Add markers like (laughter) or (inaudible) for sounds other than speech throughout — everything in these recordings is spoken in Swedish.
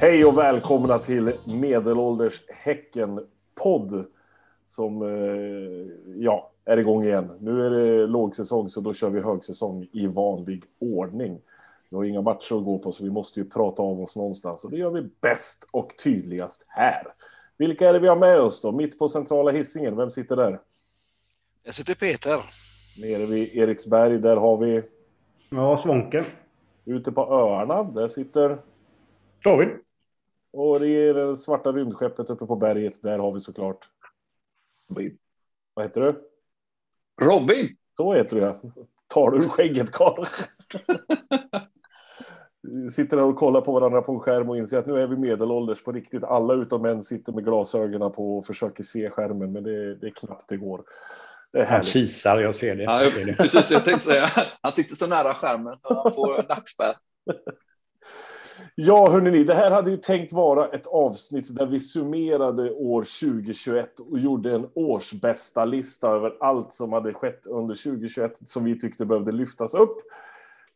Hej och välkomna till Medelålders Häcken-podd som eh, ja, är igång igen. Nu är det lågsäsong så då kör vi högsäsong i vanlig ordning. Vi har inga matcher att gå på så vi måste ju prata av oss någonstans och det gör vi bäst och tydligast här. Vilka är det vi har med oss då? Mitt på centrala hissingen. vem sitter där? Jag sitter Peter. Nere vid Eriksberg, där har vi... Ja, Svånken. Ute på öarna, där sitter... David. Och det är det svarta rymdskeppet uppe på berget, där har vi såklart... Robin. Vad heter du? Robin! Så heter du ja. Tar du skägget Karl? (laughs) sitter där och kollar på varandra på en skärm och inser att nu är vi medelålders på riktigt. Alla utom en sitter med glasögonen på och försöker se skärmen, men det, det är knappt det går. Det han kisar, jag ser det. Ja, jag. Precis, jag tänkte säga. Han sitter så nära skärmen så han får nackspärr. (laughs) Ja, hörni, det här hade ju tänkt vara ett avsnitt där vi summerade år 2021 och gjorde en årsbästa lista över allt som hade skett under 2021 som vi tyckte behövde lyftas upp.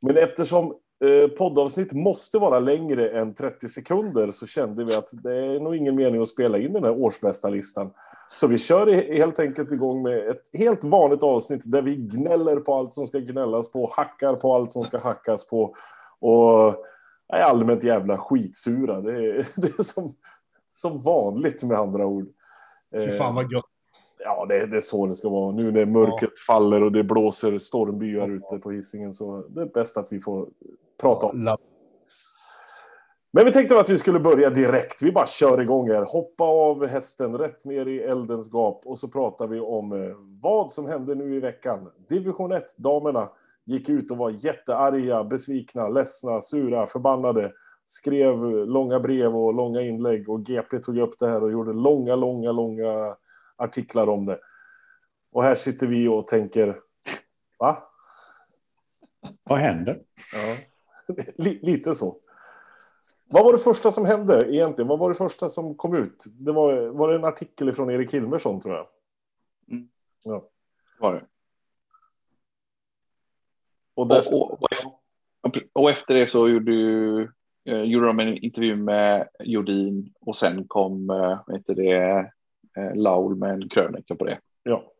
Men eftersom eh, poddavsnitt måste vara längre än 30 sekunder så kände vi att det är nog ingen mening att spela in den här årsbästa listan. Så vi kör helt enkelt igång med ett helt vanligt avsnitt där vi gnäller på allt som ska gnällas på, hackar på allt som ska hackas på och är allmänt jävla skitsura. Det är, (laughs) det är som, som vanligt med andra ord. Fy fan vad gött. Ja, det, det, är så det ska vara. Nu när mörkret ja. faller och det blåser stormbyar ja. ute på hissingen så det är bäst att vi får prata om. Ja. Men vi tänkte att vi skulle börja direkt. Vi bara kör igång här. Hoppa av hästen rätt ner i eldens gap och så pratar vi om eh, vad som hände nu i veckan. Division 1 damerna gick ut och var jättearga, besvikna, ledsna, sura, förbannade. Skrev långa brev och långa inlägg och GP tog upp det här och gjorde långa, långa, långa artiklar om det. Och här sitter vi och tänker, va? Vad händer? Ja, (laughs) lite så. Vad var det första som hände egentligen? Vad var det första som kom ut? Det var, var det en artikel från Erik Hilmersson tror jag. Mm. Ja. Var det. Och, där... och, och, och, efter det så gjorde, du, eh, gjorde de en intervju med Jodin och sen kom eh, heter det, eh, Laul med en krönika på det. Ja,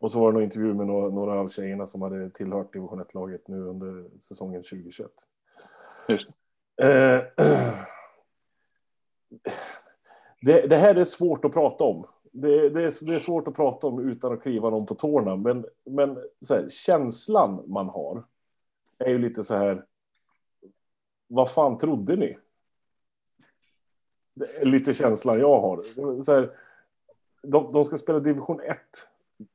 och så var det en intervju med några, några av tjejerna som hade tillhört division 1-laget nu under säsongen 2021. Just det. (clears throat) det, det här är svårt att prata om. Det, det, är, det, är, svårt att prata om utan att kliva någon på tårna, men, men här, känslan man har är ju lite så här. Vad fan trodde ni? Det är lite känslan jag har. Så här, de, de ska spela division 1.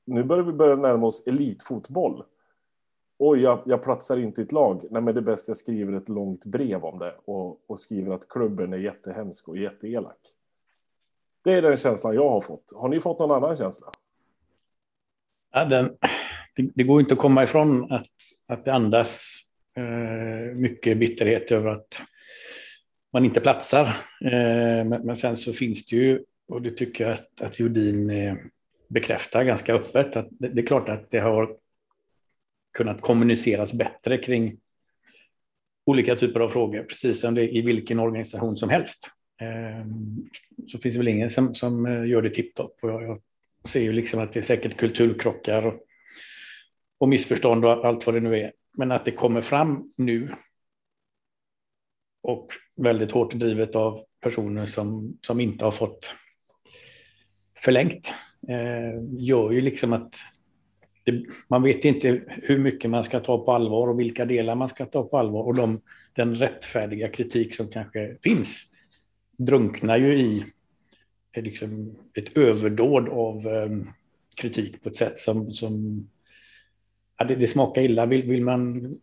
Nu börjar vi börja närma oss elitfotboll. Oj, jag, jag platsar inte i ett lag. Nej, men det är bäst jag skriver ett långt brev om det och, och skriver att klubben är jättehemsk och jätteelak. Det är den känslan jag har fått. Har ni fått någon annan känsla? Ja, den, det, det går inte att komma ifrån att, att det andas eh, mycket bitterhet över att man inte platsar. Eh, men, men, sen så finns det ju, och det tycker jag att, att Jodin eh, bekräftar ganska öppet, att det, det, är klart att det har kunnat kommuniceras bättre kring olika typer av frågor, precis som det i vilken organisation som helst. Eh, så finns det väl ingen som, som eh, gör det tipptopp. Jag, jag ser ju liksom att det är säkert kulturkrockar och, och missförstånd och allt vad det nu är. Men att det kommer fram nu och väldigt hårt drivet av personer som, som inte har fått förlängt eh, gör ju liksom att det, man vet inte hur mycket man ska ta på allvar och vilka delar man ska ta på allvar och de, den rättfärdiga kritik som kanske finns drunknar ju i eh, liksom ett överdåd av eh, kritik på ett sätt som, som ja, det, det smakar illa. Vill, vill man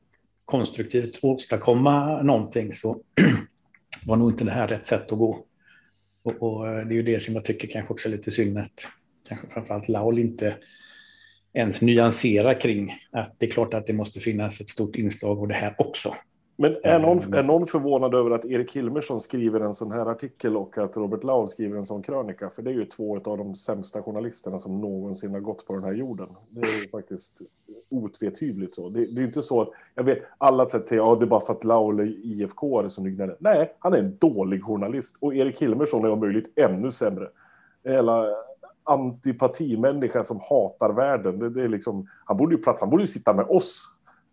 konstruktivt åstadkomma någonting så (clears throat) var nog inte det här rätt sätt att gå. Och, och, eh, det är ju det som jag tycker kanske också är lite synd att kanske framförallt Laul inte ens nyanserar kring att det är klart att det måste finnas ett stort inslag av det här också. Men är någon, är någon förvånad över att Erik Hilmersson skriver en sån här artikel och att Robert Lau skriver en sån krönika? För det är ju två av de sämsta journalisterna som någonsin har gått på den här jorden. Det är ju faktiskt otvetydigt så. Det, det är inte så att, jag vet, alla säger till, ja det är bara för att Laul är IFK är som du gnäller. Nej, han är en dålig journalist. Och Erik Hilmersson är om möjligt ännu sämre. Hela antipatimänniska som hatar världen. Det, det är liksom, han borde ju prata, han borde ju sitta med oss.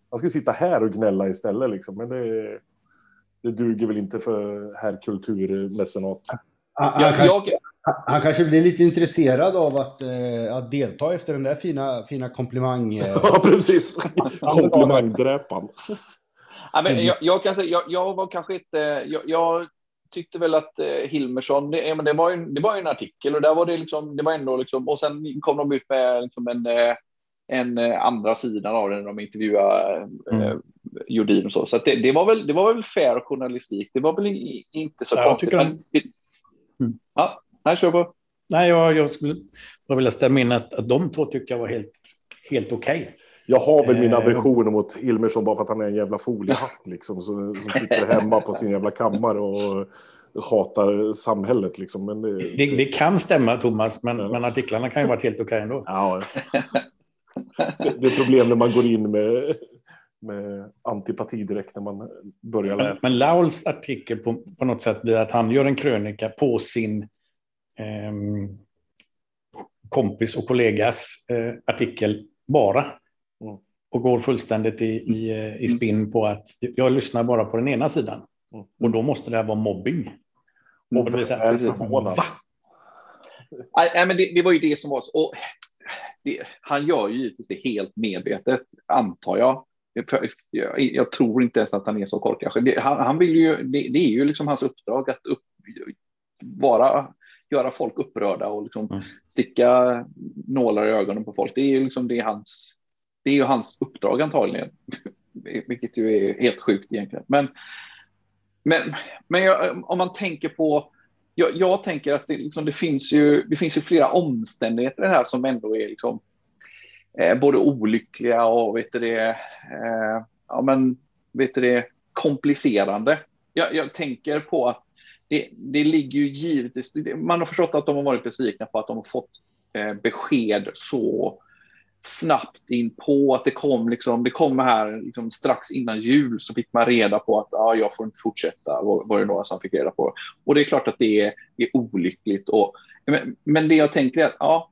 Han ska sitta här och gnälla istället liksom. Men det, det duger väl inte för herr kulturmecenat. Han, han, Jag, han kanske blir lite intresserad av att, eh, att delta efter den där fina, fina komplimang... Eh. (laughs) Ja, precis. (laughs) Komplimangdräpan. (laughs) ja, men jag, jag kan säga, jag, jag var kanske inte, jag, jag tyckte väl att eh, Hilmersson, det, ja, men det, var ju, det var ju en artikel och där var det liksom, det var ändå liksom, och sen kom de ut med liksom en, eh, en eh, andra sidan av det när de intervjuade eh, Mm. Jordin och så. Så att det, det, var väl, det var väl fair journalistik. Det var väl inte så Ja, jag konstigt. tycker Men, Mm. Ja, nej, kör på. Nej, jag, jag skulle bara vilja stämma in att, att de två tycker jag var helt, helt okej. Jag har väl min Eh, aversion mot Hilmersson bara för att han är en jävla foliehatt liksom. Så, som sitter hemma på sin jävla kammare och hatar samhället liksom. Men det, Det, det kan stämma, Thomas, men, Ja. men artiklarna kan ju varit helt okej ändå. Ja. (laughs) Det, är problem när man går in med, med antipati direkt när man börjar Men, läsa. men Lauls artikel på, på något sätt blir att han gör en krönika på sin ehm, kompis och kollegas eh, artikel bara. Mm. Och går fullständigt i, i, eh, i spinn på att jag lyssnar bara på den ena sidan. Mm. Och då måste det här vara mobbing. Och Och det blir så är här, nej, men det, det var ju det som var så. Och det, han gör ju givetvis det helt medvetet, antar jag. Jag, jag, tror inte ens att han är så korkad. Alltså, det, han, han vill ju, det, det är ju liksom hans uppdrag att upp, vara, göra folk upprörda och liksom Mm. sticka nålar i ögonen på folk. Det är ju liksom det är hans, det är ju hans uppdrag antagligen, (laughs) vilket ju är helt sjukt egentligen. Men, men, men jag, om man tänker på jag, jag tänker att det, liksom, det, finns ju, det finns ju flera omständigheter här som ändå är liksom, eh, både olyckliga och vet du det, eh, ja, men, vet du det, komplicerande. Jag, jag tänker på att det, det ligger ju givetvis, man har förstått att de har varit besvikna på att de har fått eh, besked så snabbt in på att det kom liksom, det kom här liksom strax innan jul så fick man reda på att ah, jag får inte fortsätta, var, var det några som fick reda på. Och det är klart att det är, är olyckligt. Och, men, men det jag tänker är att ja,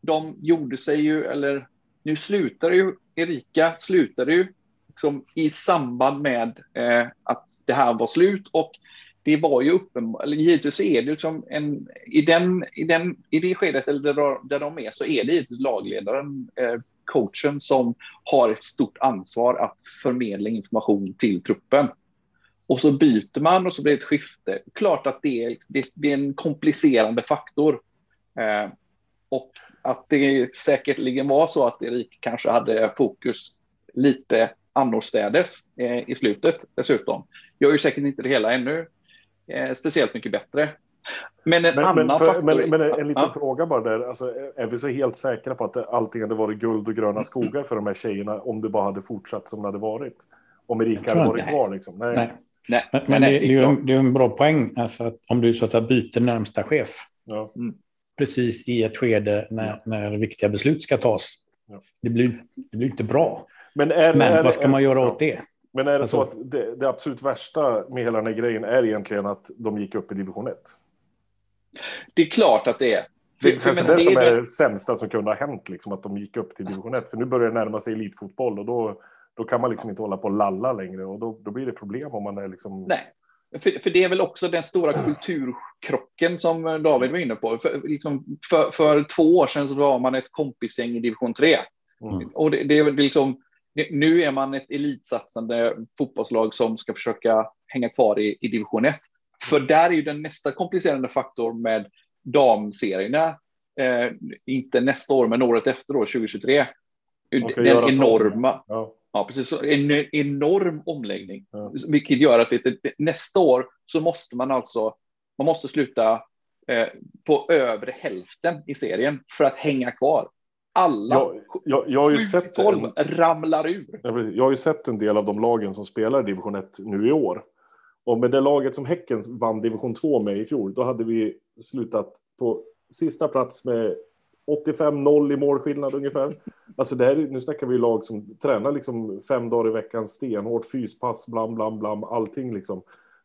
de gjorde sig ju, eller nu slutar ju, Erika slutade ju liksom, i samband med eh, att det här var slut och det var ju uppenbart, givetvis är det liksom en, i, den, i, den, i det skedet eller där, de är så är det givetvis lagledaren, eh, coachen som har ett stort ansvar att förmedla information till truppen. Och så byter man och så blir det ett skifte. Klart att det är, liksom- det, det är en komplicerande faktor. Eh, och att det säkerligen var så att Erik kanske hade fokus lite annorstädes eh, i slutet dessutom. Gör ju säkert inte det hela ännu eh, speciellt mycket bättre. Men en Men, annan men, för, faktor... men, men en liten Ja. fråga bara där. Alltså, är vi så helt säkra på att det allting hade varit guld och gröna skogar för de här tjejerna om det bara hade fortsatt som det hade varit? Om Erika hade varit kvar liksom? Nej. Nej. Nej, Men, men nej, det, det, är en, det är en bra poäng, alltså att om du så att säga byter närmsta chef Ja. precis i ett skede när, när viktiga beslut ska tas. Ja. Det, blir, det blir inte bra. Men, är, Men är, vad ska är, man göra ja. åt det? Men är det så Alltså- att det, det absolut värsta med hela den här grejen är egentligen att de gick upp i division 1? Det är klart att det är. Det för kanske det som är det sämsta som kunde ha hänt, liksom, att de gick upp till division 1. För nu börjar det närma sig elitfotboll och då, då kan man liksom inte hålla på och lalla längre och då, då blir det problem om man är liksom... Nej, för, för det är väl också den stora kulturkrocken som David var inne på. För, liksom, för, för två år sedan så var man ett kompisgäng i division 3. Mm. Och det, det är väl liksom, det- nu är man ett elitsatsande fotbollslag som ska försöka hänga kvar i, i division 1. För där är ju den nästa komplicerande faktor med damserierna, eh, inte nästa år, men året efter, då, 2023. De ska Den enorma, Ja. Ja, precis. En enorm omläggning, Ja. vilket gör att det, det, nästa år så måste man alltså man måste sluta eh, på övre hälften i serien för att hänga kvar. Alla Jag, jag, jag har ju sett tolv ramlar ur. Jag har ju sett en del av de lagen som spelar division 1 nu i år. Och med det laget som Häcken vann division 2 med i fjol, då hade vi slutat på sista plats med 85-0 i målskillnad ungefär. Alltså det här, nu snackar vi lag som tränar liksom fem dagar i veckan, stenhårt, fyspass, blam, blam, blam, allting liksom.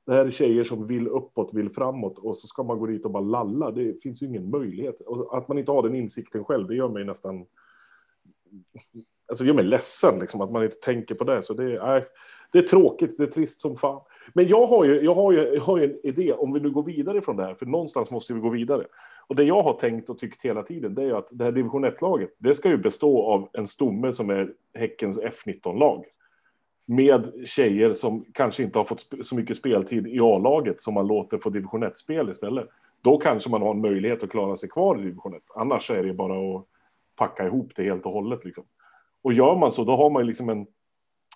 Det här är tjejer som vill uppåt, vill framåt och så ska man gå dit och bara lalla. Det finns ju ingen möjlighet. Och att man inte har den insikten själv, det gör mig nästan... Alltså det gör mig ledsen liksom, att man inte tänker på det. Så det är, äh, det är tråkigt, det är trist som fan. Men jag har, ju, jag, har ju, jag har ju en idé, om vi nu går vidare från det här, för någonstans måste vi gå vidare. Och det jag har tänkt och tyckt hela tiden, det är att det här division 1-laget, det ska ju bestå av en stomme som är Häckens F19-lag. Med tjejer som kanske inte har fått så mycket speltid i A-laget som man låter få division 1-spel istället. Då kanske man har en möjlighet att klara sig kvar i division 1. Annars är det bara att packa ihop det helt och hållet. Liksom. Och gör man så, då har man liksom en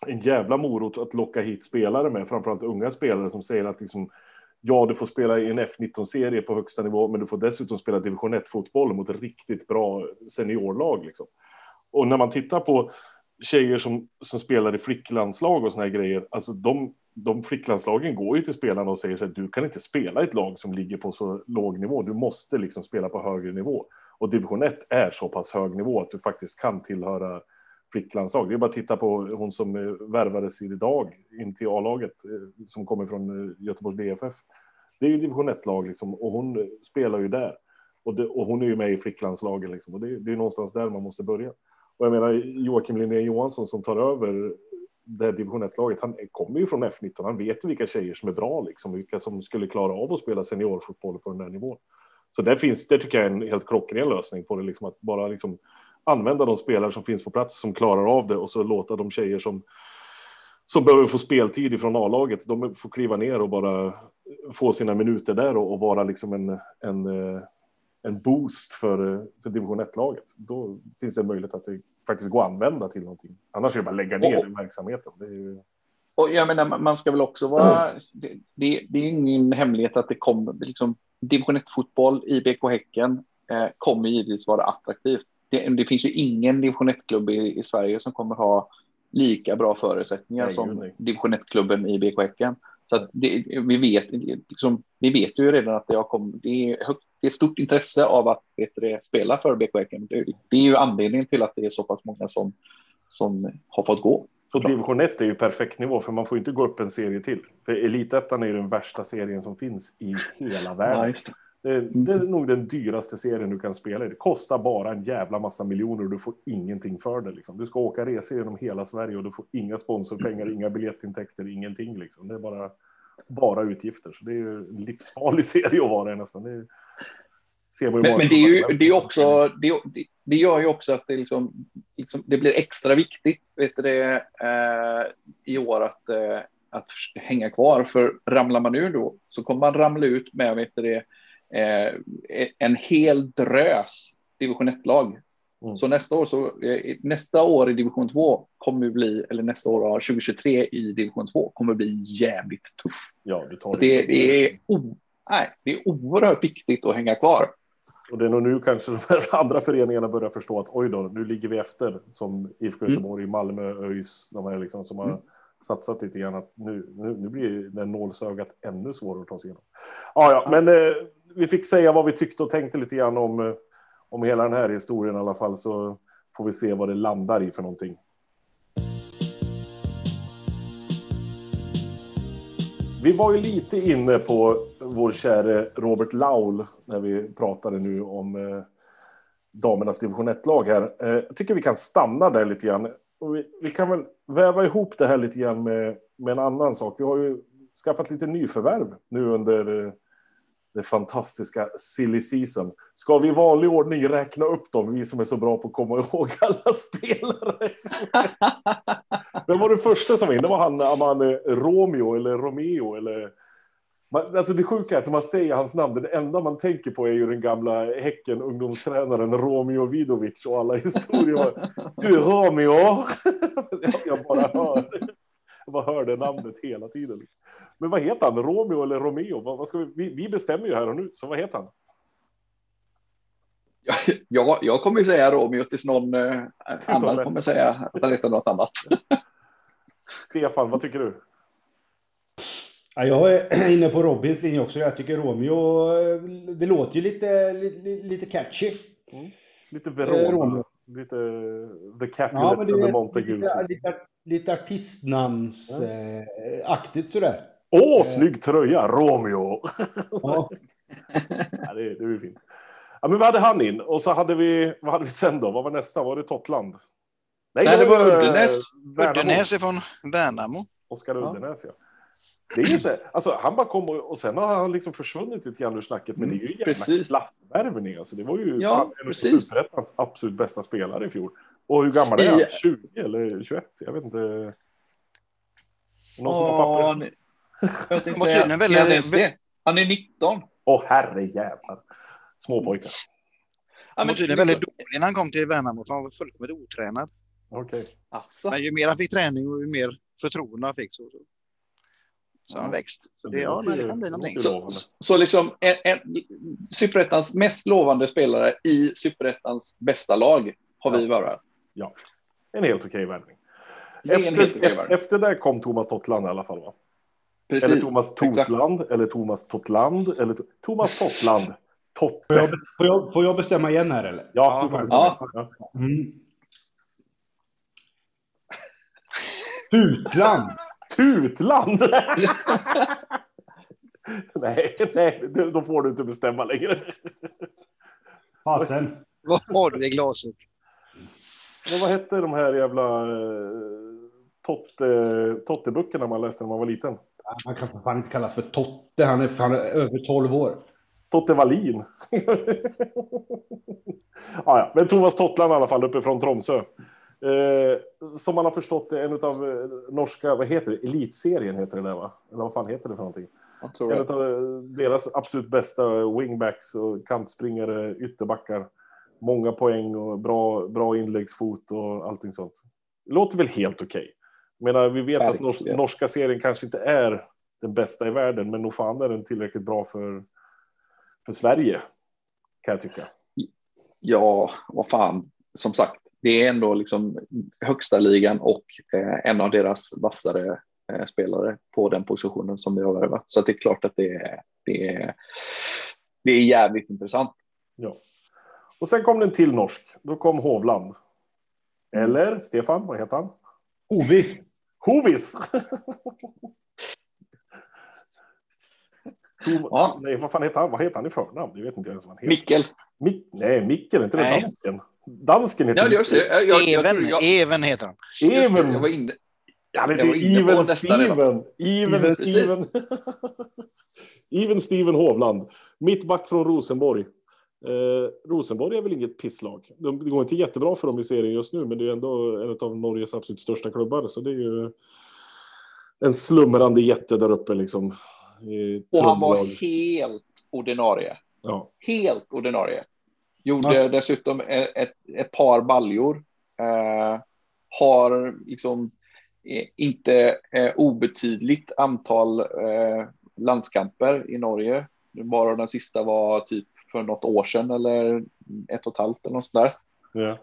en jävla morot att locka hit spelare med, framförallt unga spelare som säger att liksom, ja, du får spela i en F19-serie på högsta nivå, men du får dessutom spela division 1-fotboll mot riktigt bra seniorlag. Liksom. Och när man tittar på tjejer som, som spelar i flicklandslag och såna här grejer, alltså de, de flicklandslagen går ju till spelarna och säger så här, du kan inte spela i ett lag som ligger på så låg nivå, du måste liksom spela på högre nivå. Och division 1 är så pass hög nivå att du faktiskt kan tillhöra flicklandslag. Det är bara att titta på hon som eh, värvades idag in till A-laget eh, som kommer från eh, Göteborgs DFF. Det är ju division 1-lag liksom, och hon spelar ju där. Och, det, och hon är ju med i flicklandslagen liksom, och det, det är någonstans där man måste börja. Och jag menar Joakim Linné Johansson som tar över det här division 1-laget, han kommer ju från F19, han vet ju vilka tjejer som är bra, liksom, vilka som skulle klara av att spela seniorfotboll på den här nivån. Så där finns, det tycker jag är en helt klockren lösning på det, liksom, att bara liksom använda de spelare som finns på plats som klarar av det och så låta de tjejer som som behöver få speltid ifrån A-laget, de får kliva ner och bara få sina minuter där och, och vara liksom en, en, eh, en boost för, för division 1-laget. Då finns det en möjlighet att det faktiskt går att använda till någonting. Annars är det bara att lägga ner och, verksamheten. Det är ju... Och jag menar, man ska väl också vara... Det, det, det är ingen hemlighet att det kommer liksom division 1-fotboll i BK Häcken eh, kommer givetvis vara attraktivt det, det finns ju ingen division 1-klubb i, i, Sverige som kommer ha lika bra förutsättningar nej, som nej. division 1-klubben i BK Häcken. Så det, vi, vet, liksom, vi vet ju redan att det, har kom, det, är högt, det är stort intresse av att det, spela för BK Häcken. Det, det, är ju anledningen till att det är så pass många som, som har fått gå. Och division 1 är ju perfekt nivå, för man får inte gå upp en serie till. För elitettan är ju den värsta serien som finns i hela världen. Ja, det är, det är nog den dyraste serien du kan spela i. Det kostar bara en jävla massa miljoner och du får ingenting för det. Liksom. Du ska åka resor genom hela Sverige och du får inga sponsorpengar, inga biljettintäkter, ingenting. Liksom. Det är bara, bara utgifter. Så det är ju en livsfarlig (laughs) serie att vara i nästan. Det är, ser men, men det, är ju, det, är också, det, det gör ju också att det, liksom, liksom, det blir extra viktigt vet det, eh, i år att, eh, att hänga kvar. För ramlar man ur då så kommer man ramla ut med vet det, eh, en hel drös division 1-lag. Mm. Så nästa år, så, eh, nästa år i division 2 kommer bli, eller nästa år 2023 i division 2 kommer bli jävligt tuff. Ja, det, tar det, det, är, o, nej, det är oerhört viktigt att hänga kvar. Och det är nog nu kanske de andra föreningarna börjar förstå att oj då, nu ligger vi efter som IFK mm. Göteborg, mm. Malmö, ÖIS, de här liksom som har mm. satsat lite grann att nu, nu, nu blir det nålsögat ännu svårare att ta sig igenom. Ja, ja, men eh, vi fick säga vad vi tyckte och tänkte lite grann om, eh, om hela den här historien i alla fall, så får vi se vad det landar i för någonting. Vi var ju lite inne på vår käre Robert Laul när vi pratade nu om eh, damernas division 1-lag här. Eh, jag tycker vi kan stanna där lite grann. Vi, vi, kan väl väva ihop det här lite grann med, med en annan sak. Vi har ju skaffat lite nyförvärv nu under eh, det fantastiska silly season. Ska vi i vanlig ordning räkna upp dem, vi som är så bra på att komma (laughs) ihåg alla spelare? (laughs) Vem var det första som var in? Det var han, han Romeo eller Romeo eller... Man, alltså det sjuka är att när man säger hans namn, det enda man tänker på är ju den gamla Häcken ungdomstränaren Romeo Vidovic och alla historier. (laughs) Du Romeo! jag, jag bara hör. (laughs) Bara hörde namnet hela tiden. Men vad heter han? Romeo eller Romeo? Vad, vad ska vi, vi, vi bestämmer ju här och nu, så vad heter han? Ja, jag kommer säga Romeo tills någon eh, annan kommer säga att han heter något annat. (laughs) Stefan, vad tycker du? Ja, jag är (clears throat) inne på Robins linje också. Jag tycker Romeo, eh, det låter ju lite, lite, lite catchy. Mm. Lite Verona. Eh, Lite The Ja, Capulets det and the Montagues. lite, lite, lite artistnamnsaktigt sådär. Åh, snygg tröja! Romeo! (laughs) Ja. ja, det, det är ju fint. Ja, men vad hade han in? Och så hade vi, vad hade vi sen då? Vad var nästa? Var det Totland? Nej, det var eh, Uddenäs. Värnamo. Uddenäs ifrån Värnamo. Oskar. Uddenäs, ja. Det är ju så, här, alltså, han bara kom och, och sen har han liksom försvunnit lite grann ur snacket, men det är ju en jävla klassvärvning. Alltså, det var ju Ja, fan en av precis. Superettans absolut bästa spelare i fjol. Och hur gammal är han? I- 20 eller 21? Jag vet inte. Någon som har papper? Jag tänkte säga, är han är 19. Åh herrejävlar. Småpojkar. Han var tydligen väldigt dålig när han kom till Värnamo, för han var fullkomligt otränad. Okej. Asså. Men ju mer han fick träning och ju mer förtroende han fick så, så, så han växt. Så det, ja, det kan bli någonting. Så, så liksom en, en, Superettans mest lovande spelare i Superettans bästa lag har vi värvat. En helt okej värvning. Efter, okej efter, det kom Thomas Totland i alla fall va? Precis. Eller Thomas Exakt. Totland, eller Thomas Totland, eller Thomas Totland. Får, Totte. jag, får, jag, får jag bestämma igen här eller? Ja, Ja, du får bestämma. ja. Mm. Tutland! Tutland! (laughs) nej, nej, då då får du inte bestämma längre. Fasen. Vad har du i glaset? Men vad hette de här jävla eh, Totte, Totteböckerna man läste när man var liten? Han kan för fan inte kallas för Totte. Han är, han är över 12 år. Totte Wallin. ja, (laughs) ja. Men Thomas Tottland i alla fall uppifrån Tromsö. Eh, som man har förstått det, en av eh, norska, vad heter det, elitserien heter det där va? Eller vad fan heter det för någonting? Jag tror En av eh, deras absolut bästa wingbacks och kantspringare, ytterbackar. Många poäng och bra, bra inläggsfot och allting sånt. Låter väl helt okej. Menar, vi vet att Verkligen. norska serien kanske inte är den bästa i världen, men nog fan är den tillräckligt bra för, för Sverige. Kan jag tycka. Ja, vad fan. Som sagt, det är ändå liksom högsta ligan och eh, en av deras vassare eh, spelare på den positionen som vi har värvat. Så att det är klart att det är, det är, det är jävligt intressant. Ja. Och sen kom den till norsk. Då kom Hovland. Eller, Stefan, vad heter han? Oviss. Hovis! (laughs) Tom, Ja. Nej, vad fan heter han? Vad heter han i förnamn? Det vet inte jag ens vad han heter. Mikkel. Mick, nej, Mickel, inte det Nej. dansken? Dansken heter Ja, det det. Jag, jag, jag, Even, jag, Even heter han. det, Even. jag var inne. Ja, det heter Even. Steven. Even Even, Steven. (laughs) Even Steven Hovland. Mittback från Rosenborg. Eh, Rosenborg är väl inget pisslag. De, det går inte jättebra för dem i serien just nu, men det är ändå en av Norges absolut största klubbar. Så det är ju en slumrande jätte där uppe liksom. Och han var helt ordinarie. Ja. Helt ordinarie. Gjorde dessutom ett, ett, ett par baljor. Eh, har liksom eh, inte eh, obetydligt antal eh, landskamper i Norge. Bara den sista var typ för något år sedan eller ett och ett halvt eller något sådär. Ja.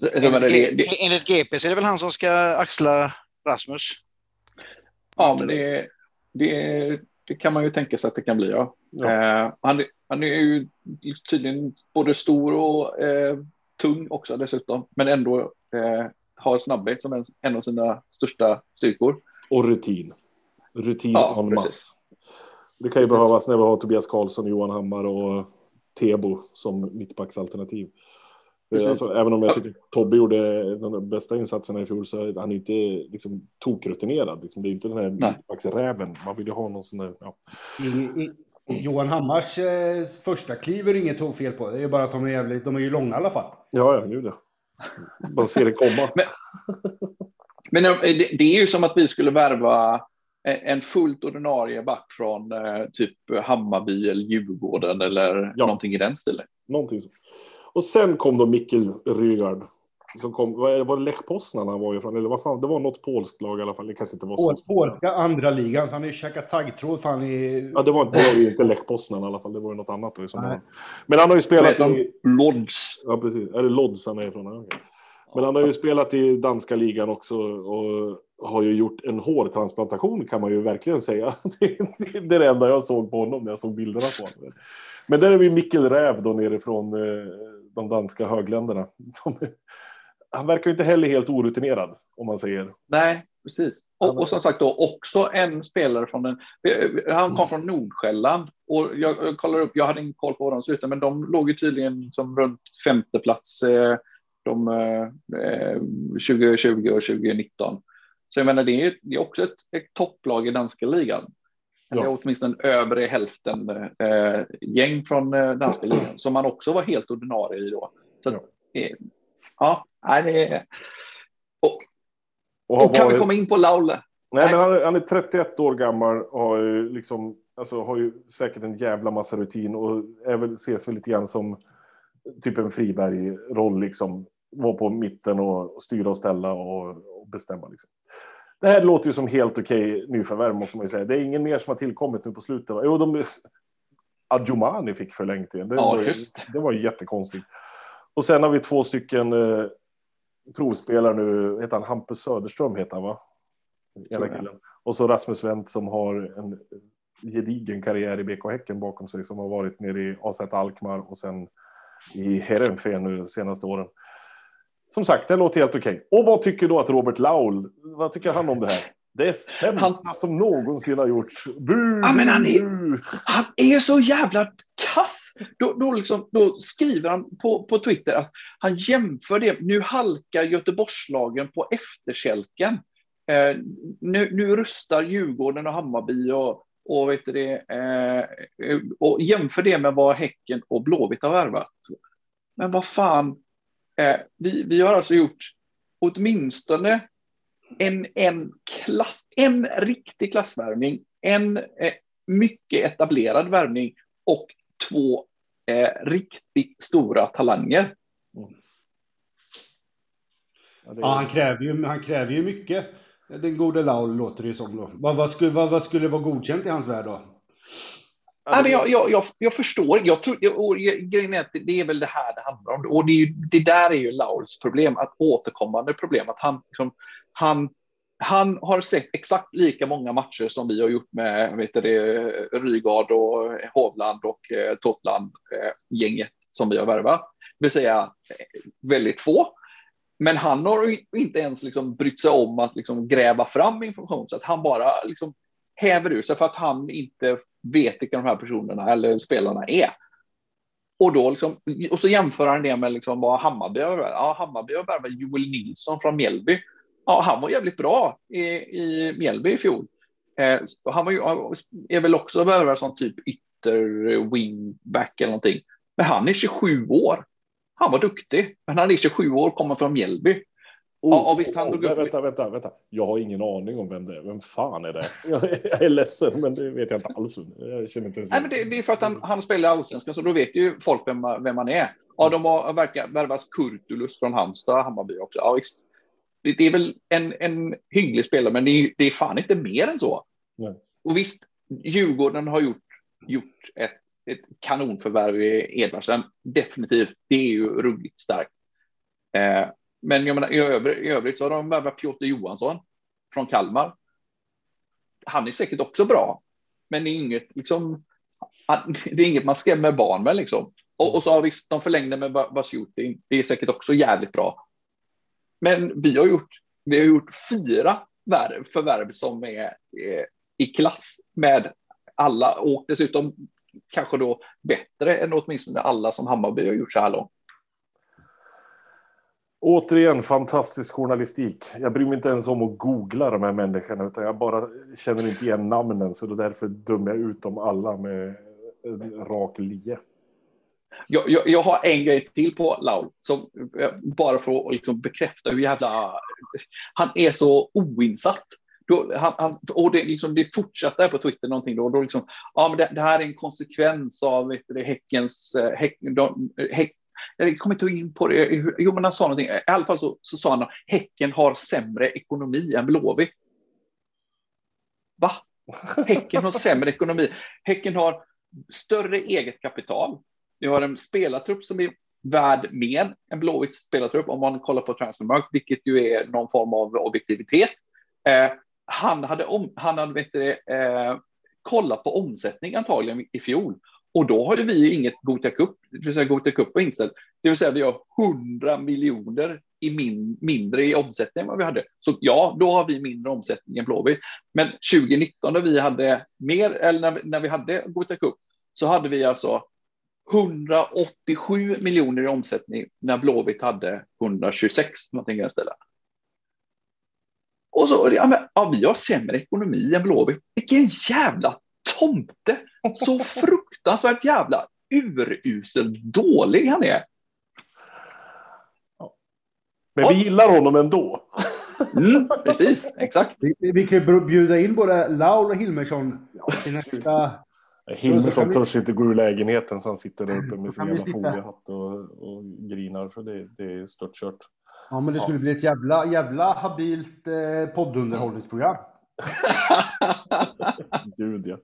Så, menar, det, det, Enligt GP så är det väl han som ska axla Rasmus. ja, men det, det, det kan man ju tänka sig att det kan bli. Ja. Ja. Eh, han, han är ju tydligen både stor och eh, tung också dessutom, men ändå eh, har snabbhet som en, en av sina största styrkor. Och rutin. Rutin Ja, en precis. masse. Det kan ju Precis. behövas när vi har Tobias Karlsson, Johan Hammar och Tebo som mittbacksalternativ. Precis. Alltså, även om jag tycker att Tobbe gjorde de bästa insatserna i fjol så är han inte liksom, tokrutinerad. Liksom, det är inte den här mittbacksräven. Man vill ju ha någon sån där... Ja. I, i, Johan Hammars eh, första kliv är det inget fel på. Det är bara att de är jävligt, de är ju långa i alla fall. Ja, ja, nu det. Man ser det komma. Men eh, det, det är ju som att vi skulle värva en en fullt ordinarie back från eh, typ Hammarby eller Djurgården eller Ja. någonting i den stilen. Någonting så. Och sen kom då Mikkel Rygaard. Som kom, var det Lech Poznan han var ifrån? Eller vad fan, det var något polskt lag i alla fall. Det kanske inte var så. Pol- Polska andra ligan, så han har ju käkat taggtråd fan i... Ja, det var inte, det var ju inte Lech Poznan i alla fall. Det var ju något annat. Fall. Men han har ju spelat i... Lodz. Ja, precis. Är det Lodz han är ifrån? Ja, okej. Men han har ju spelat i danska ligan också och har ju gjort en hårtransplantation kan man ju verkligen säga. (laughs) Det, är det enda jag såg på honom när jag såg bilderna på honom. Men där är vi Mikkel Räv då nerifrån eh, de danska högländerna. De, han verkar ju inte heller helt orutinerad, om man säger. Nej, precis. Och, och som sagt då också en spelare från den. Han kom från Nordsjälland och jag, jag kollar upp. Jag hade ingen koll på vad de ut, men de låg ju tydligen som runt femte plats. Eh, de eh, 2020 och 2019. Så jag menar, det är, det är också ett, ett topplag i danska ligan. Ja. Är åtminstone övre hälften eh, gäng från eh, danska ligan som man också var helt ordinarie i då. Så ja, eh, ja det. Och, och, och kan varit... vi komma in på Laule? Nej, Nej. men han är, han är, 31 år gammal och har ju, liksom, alltså, har ju säkert en jävla massa rutin och är väl, ses väl lite grann som typ en Friberg-roll. Liksom. Vara på mitten och styra och ställa och, och bestämma. Liksom. Det här låter ju som helt okej nyförvärv måste man ju säga. Det är ingen mer som har tillkommit nu på slutet. Va? Jo, de... Adjumani fick förlängt igen. Det, ja, var, det var jättekonstigt. Och sen har vi två stycken eh, provspelare nu. Heter han Hampus Söderström heter han va? Ena killen. Och så Rasmus Wendt som har en gedigen karriär i BK Häcken bakom sig som har varit nere i AZ Alkmaar och sen i Heerenveen nu de senaste åren som sagt, det låter helt okej. Och vad tycker då att Robert Laul, vad tycker han om det här? Det är sämsta han... som någonsin har gjorts. Bu! Ja, men han, är, han är så jävla kass. Då, då, liksom, då skriver han på, på Twitter att han jämför det. Nu halkar Göteborgslagen på efterkälken. Eh, nu, nu rustar Djurgården och Hammarby och, och, vet det, eh, och jämför det med vad Häcken och Blåvitt har värvat. Men vad fan, vi, vi har alltså gjort åtminstone en, en, klass, en riktig klassvärvning, en eh, mycket etablerad värvning och två eh, riktigt stora talanger. Mm. Ja, är... ja, han, kräver ju, han kräver ju mycket, den gode Laul låter det som. Då. Vad, vad, skulle, vad, vad skulle vara godkänt i hans värld då? Nej, men jag, jag, jag, jag förstår. Jag tror, och, grejen är att det är väl det här det handlar om. Och det, är, det där är ju Lauls problem, att återkommande problem. Att han, liksom, han, han har sett exakt lika många matcher som vi har gjort med vet det, Rygard och Hovland och eh, Totland, eh, gänget som vi har värvat. Det vill säga eh, väldigt få. Men han har inte ens liksom brytt sig om att liksom gräva fram information, så att han bara liksom häver ur sig för att han inte vet vilka de här personerna eller spelarna är. Och, då liksom, och så jämför han det med liksom vad Hammarby har värvat. Ja, Hammarby har värvat Joel Nilsson från Mjällby. Ja, han var jävligt bra i, i Mjällby i fjol. Eh, han var ju, är väl också värvad som typ ytter wingback eller någonting. Men han är 27 år. Han var duktig, men han är 27 år, och kommer från Mjällby. Oh, ja, visst, han oh, drog upp... Vänta, vänta, vänta. Jag har ingen aning om vem det är. Vem fan är det? Jag, är ledsen, men det vet jag inte alls. Jag känner inte ens Nej, men det, det, är för att han, han spelar Allsvenskan, så då vet ju folk vem, vem han är. Ja, de har verkar värvas Kurtulus från Halmstad, Hammarby också. Ja, visst. Det, det, är väl en, en hygglig spelare, men det är, det är fan inte mer än så. Nej. Och visst, Djurgården har gjort, gjort ett, ett kanonförvärv i Edvardsen. Definitivt. Det är ju ruggigt starkt. Eh, men jag menar, i, övrigt, i övrigt så har de värvat Piotr Johansson från Kalmar. Han är säkert också bra, men det är inget, liksom, det är inget man skrämmer barn med. Liksom. Och, och så har visst, de förlängde med Vasjutin. Det är säkert också jävligt bra. Men vi har gjort, vi har gjort fyra förvärv som är, eh, i klass med alla och dessutom kanske då bättre än åtminstone alla som Hammarby har gjort så här långt. Återigen fantastisk journalistik. Jag bryr mig inte ens om att googla de här människorna utan jag bara känner inte igen namnen så det är därför dömer jag ut dem alla med en rak lie. Jag, jag, jag, har en grej till på Laul, som, eh, bara för att liksom bekräfta hur jävla... Han är så oinsatt. Då, han, han, och det, liksom, det fortsatte på Twitter någonting då. då liksom, ja, men det, det här är en konsekvens av vet du, Häckens, eh, häck, de, eh, häck, jag kommer inte in på det. Jo, men han sa någonting. I alla fall så, så sa han att Häcken har sämre ekonomi än Blåvitt. Va? Häcken har sämre ekonomi. Häcken har större eget kapital. Vi har en spelartrupp som är värd mer än Blåvitts spelartrupp om man kollar på Transfermarkt, vilket ju är någon form av objektivitet. Eh, han hade, om, han hade vet du, eh, kollat på omsättning antagligen i fjol och då har ju vi inget Gothia Cup, det vill säga Gothia Cup var inställd. Det vill säga vi har 100 miljoner i min, mindre i omsättning än vad vi hade. Så ja, då har vi mindre omsättning än Blåvitt. Men 2019 när vi hade mer, eller när, när vi hade Gothia Cup, så hade vi alltså 187 miljoner i omsättning när Blåvitt hade 126 någonting i den stället. Och så, ja, men, ja, vi har sämre ekonomi än Blåvitt. Vilken jävla tomte! Så fruktansvärt jävla urusel dålig han är. Men vi gillar honom ändå. Mm, precis, exakt. Vi, vi kan ju bjuda in både Laul och Hilmersson till nästa... Hilmersson törs inte gå ur lägenheten så han sitter där uppe med sin vi jävla foliehatt och, och grinar. Så det, det är stört kört. Ja, men det skulle bli ett jävla, jävla habilt eh, poddunderhållningsprogram. (laughs) Gud ja.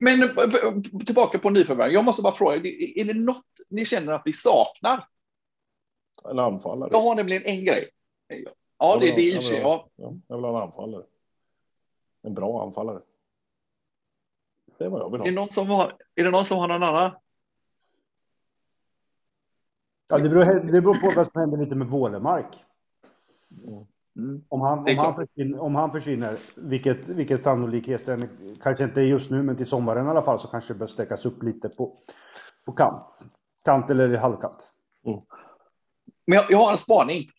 Men, men tillbaka på nyförvärv. Jag måste bara fråga, är det något ni känner att vi saknar? En anfallare. Jag har nämligen en grej. Ja, det, det är i och för sig. Ja. Ja, jag vill ha en anfallare. En bra anfallare. Det är vad jag vill Är, det ha. någon som har, är det någon som har någon annan? Ja, det, beror, det beror på vad som händer lite med Wålemark. Mm. Om han, om, han försvinner, om han försvinner, vilket, vilket sannolikheten kanske inte är just nu, men till sommaren i alla fall, så kanske det bör sträckas upp lite på, på kant. Kant eller halvkant. Men jag, jag har en spaning.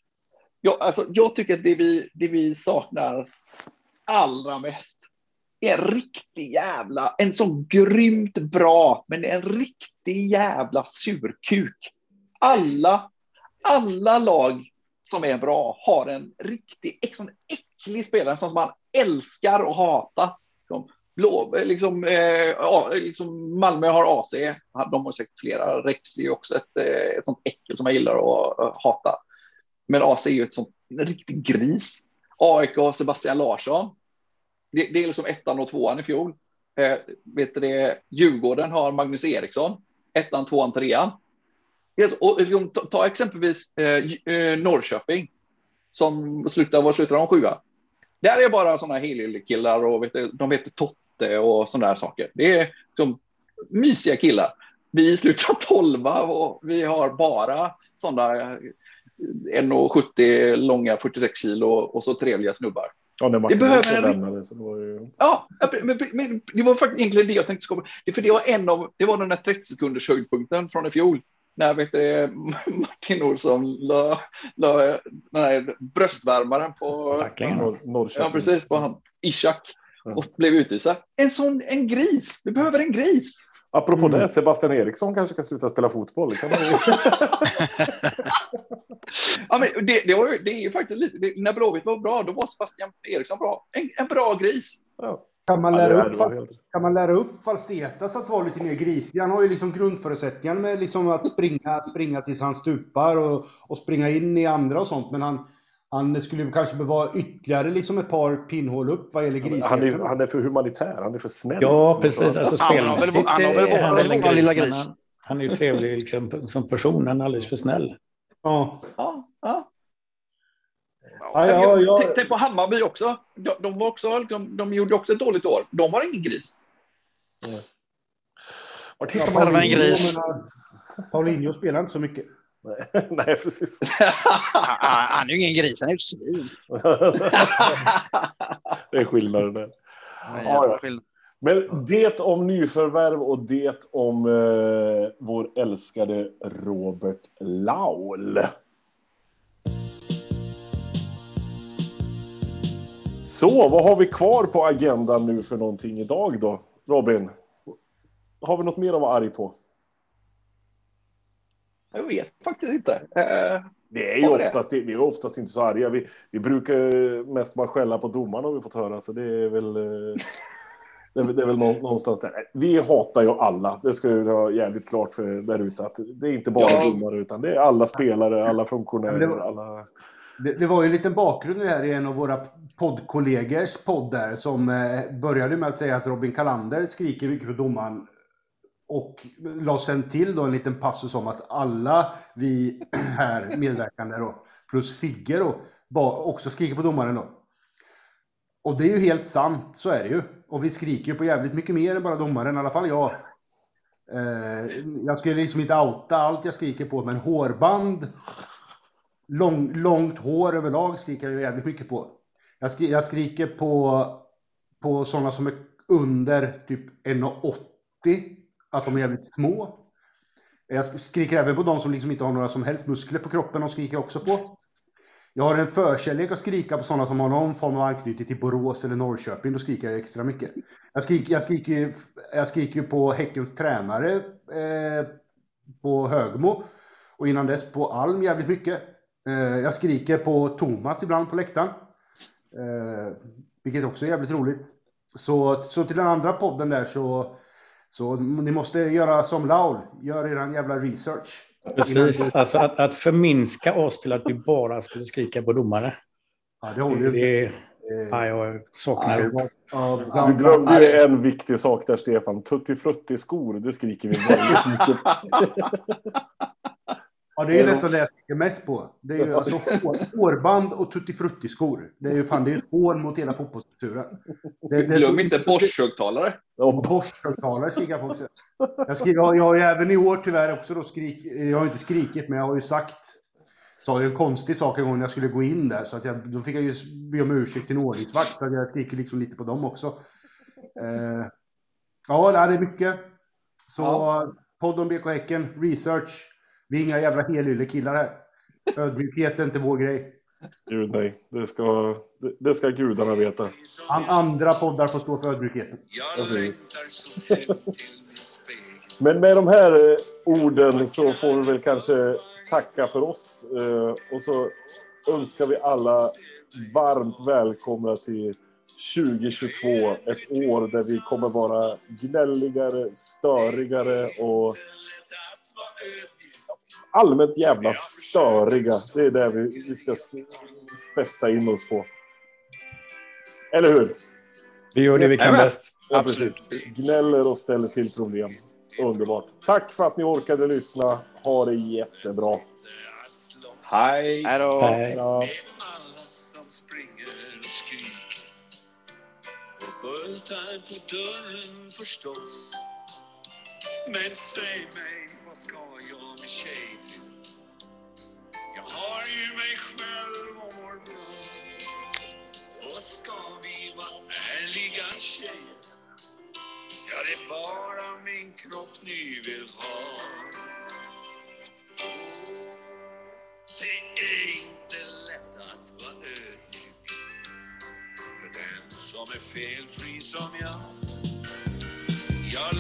Jag, alltså, jag tycker att det vi, det vi saknar allra mest är en riktig jävla, en sån grymt bra, men en riktig jävla surkuk. Alla, alla lag som är bra har en riktig, en sån äcklig spelare, en sån som man älskar och hata. Som blå, liksom, eh, liksom Malmö har AC, de har säkert flera. Rex är också ett, eh, ett sånt äckel som jag gillar att hata. Men AC är ju ett sånt, en riktig gris. AIK och Sebastian Larsson. Det, det är liksom ettan och tvåan i fjol. Eh, vet du det, Djurgården har Magnus Eriksson. Ettan, tvåan, trean. Yes, och, ta, ta exempelvis eh, eh, Norrköping som slutar, vad slutar de sjua? Där är bara sådana helyllekillar och vet de heter Totte och sådana där saker. Det är liksom, mysiga killar. Vi slutar (laughs) tolva och vi har bara sådana eh, 1,70 långa 46 kilo och så trevliga snubbar. Ja, när Martin behöver lämnade så det var ju... Ja, men, men det var faktiskt egentligen det jag tänkte. Det, för det var en av, det var den där 30 sekunders höjdpunkten från i fjol. När vet du, (laughs) Martin Olsson la, la den här bröstvärmaren på, Tacklingen. Norr, Norrköping. ja, precis, på han, Ishak och blev utvisad. En sån, en gris. Vi behöver en gris. Apropå Mm. det, Sebastian Eriksson kanske kan sluta spela fotboll. Det kan man. (laughs) Ja, men det, det, var, ju- det är ju faktiskt lite, det, när Blåvitt var bra, då var Sebastian Eriksson bra. En, en bra gris. ja. Kan man Ja, lära här upp, helt... kan man lära upp Falsetas att vara lite mer grisig? Han har ju liksom grundförutsättningar med liksom att springa, springa tills han stupar och, och springa in i andra och sånt. Men han, han skulle kanske behöva ytterligare liksom ett par pinnhål upp vad gäller grisigheten. Han är, han är för humanitär, han är för snäll. Ja, precis. Alltså, Han har väl- varit vår lilla gris. Han, han är ju trevlig liksom, som person, han är alldeles för snäll. Ja. Ja, ja. Ja, ja. Tänk, tänk på Hammarby också. De, de, var också de, de gjorde också ett dåligt år. De har ingen gris. Ja, hittar man Själva en gris. Paulinho spelar inte så mycket. (laughs) Nej, precis. (laughs) Han är ju ingen gris, han är ju ett svin. (laughs) det är skillnaden där. Ja, Ja, ja. skill- Men det om nyförvärv och det om eh, vår älskade Robert Laul. Så, vad har vi kvar på agendan nu för någonting idag då? Robin, har vi något mer att vara arg på? Jag vet faktiskt inte. Eh, är ju vi det? oftast, vi är oftast inte så arga. Vi, vi brukar mest bara skälla på domarna har vi fått höra, så det är väl... eh, Det är, väl- det är väl nå- någonstans där. Vi hatar ju alla. Det ska ju ha jävligt klart för där ute att det är inte bara Ja. domare utan det är alla spelare, alla funktionärer, alla... Det, det var ju en liten bakgrund här i en av våra poddkollegers podd där som eh, började med att säga att Robin Kalander skriker mycket på domaren och la sen till då en liten passus om att alla vi (clears throat) här medverkande då, plus Figge då, också skriker på domaren då. Och det är ju helt sant, så är det ju. Och vi skriker ju på jävligt mycket mer än bara domaren, i alla fall jag. Eh, jag skulle liksom inte outa allt jag skriker på, men hårband, lång, långt hår överlag skriker jag jävligt mycket på. Jag, skri, jag skriker på, på sådana som är under typ 1,80, att de är jävligt små. Jag skriker även på de som liksom inte har några som helst muskler på kroppen, de skriker jag också på. Jag har en förkärlek att skrika på sådana som har någon form av anknytning till Borås eller Norrköping. Då skriker jag extra mycket. Jag skriker, jag skriker, jag skriker på Häckens tränare eh, på Högmo. Och innan dess på Alm jävligt mycket. Eh, jag skriker på Thomas ibland på läktaren. Eh, vilket också är jävligt roligt. Så, så till den andra podden där så, så ni måste göra som Laul. Gör er jävla research. Precis, alltså att, att förminska oss till att vi bara skulle skrika på domare. Ja, det håller det, ju. ja, jag saknar det. Du glömde ju en viktig sak där, Stefan. Tutti frutti skor, det skriker vi väldigt (laughs) mycket (laughs) Ja, det är ju nästan det jag tänker mest på. Det är ju alltså hårband och tuttifrutti-skor. Det är ju fan, det är ett hån mot hela fotbollskulturen. Glöm inte Bosch-högtalare. Ja, Bosch-högtalare skriker också. Jag, skri... jag, jag har ju även i år tyvärr också då skrik... Jag har inte skrikit, men jag har ju sagt sa ju en konstig sak en gång när jag skulle gå in där. Så att jag, då fick jag ju be om ursäkt till en ordningsvakt. Så jag skriker liksom lite på dem också. Eh, ja, det är mycket. Så ja. podd om BK Häcken, research. Vi är inga jävla helylle-killar här. Ödmjukhet är inte vår grej. Gud nej, det ska, det, det ska gudarna veta. An, andra poddar får stå för ödmjukheten. Men med de här eh, orden så får vi väl kanske tacka för oss. Eh, och så önskar vi alla varmt välkomna till 2022. Ett år där vi kommer vara gnälligare, störigare och allmänt jävla störiga. Det är det vi, vi ska spetsa in oss på. Eller hur? Vi gör det vi kan bäst. Ja, Absolut. Gnäller och ställer till problem. Underbart. Tack för att ni orkade lyssna. Ha det jättebra. Hej. Hej då. Hej. bultar på dörren förstås. Men säg mig, vad ska jag med tjej till? Jag har ju mig själv och mår bra. Och ska vi vara ärliga tjejer Ja, det är bara min kropp ni vill ha. Det är inte lätt att vara ödmjuk för den som är felfri som jag. Jag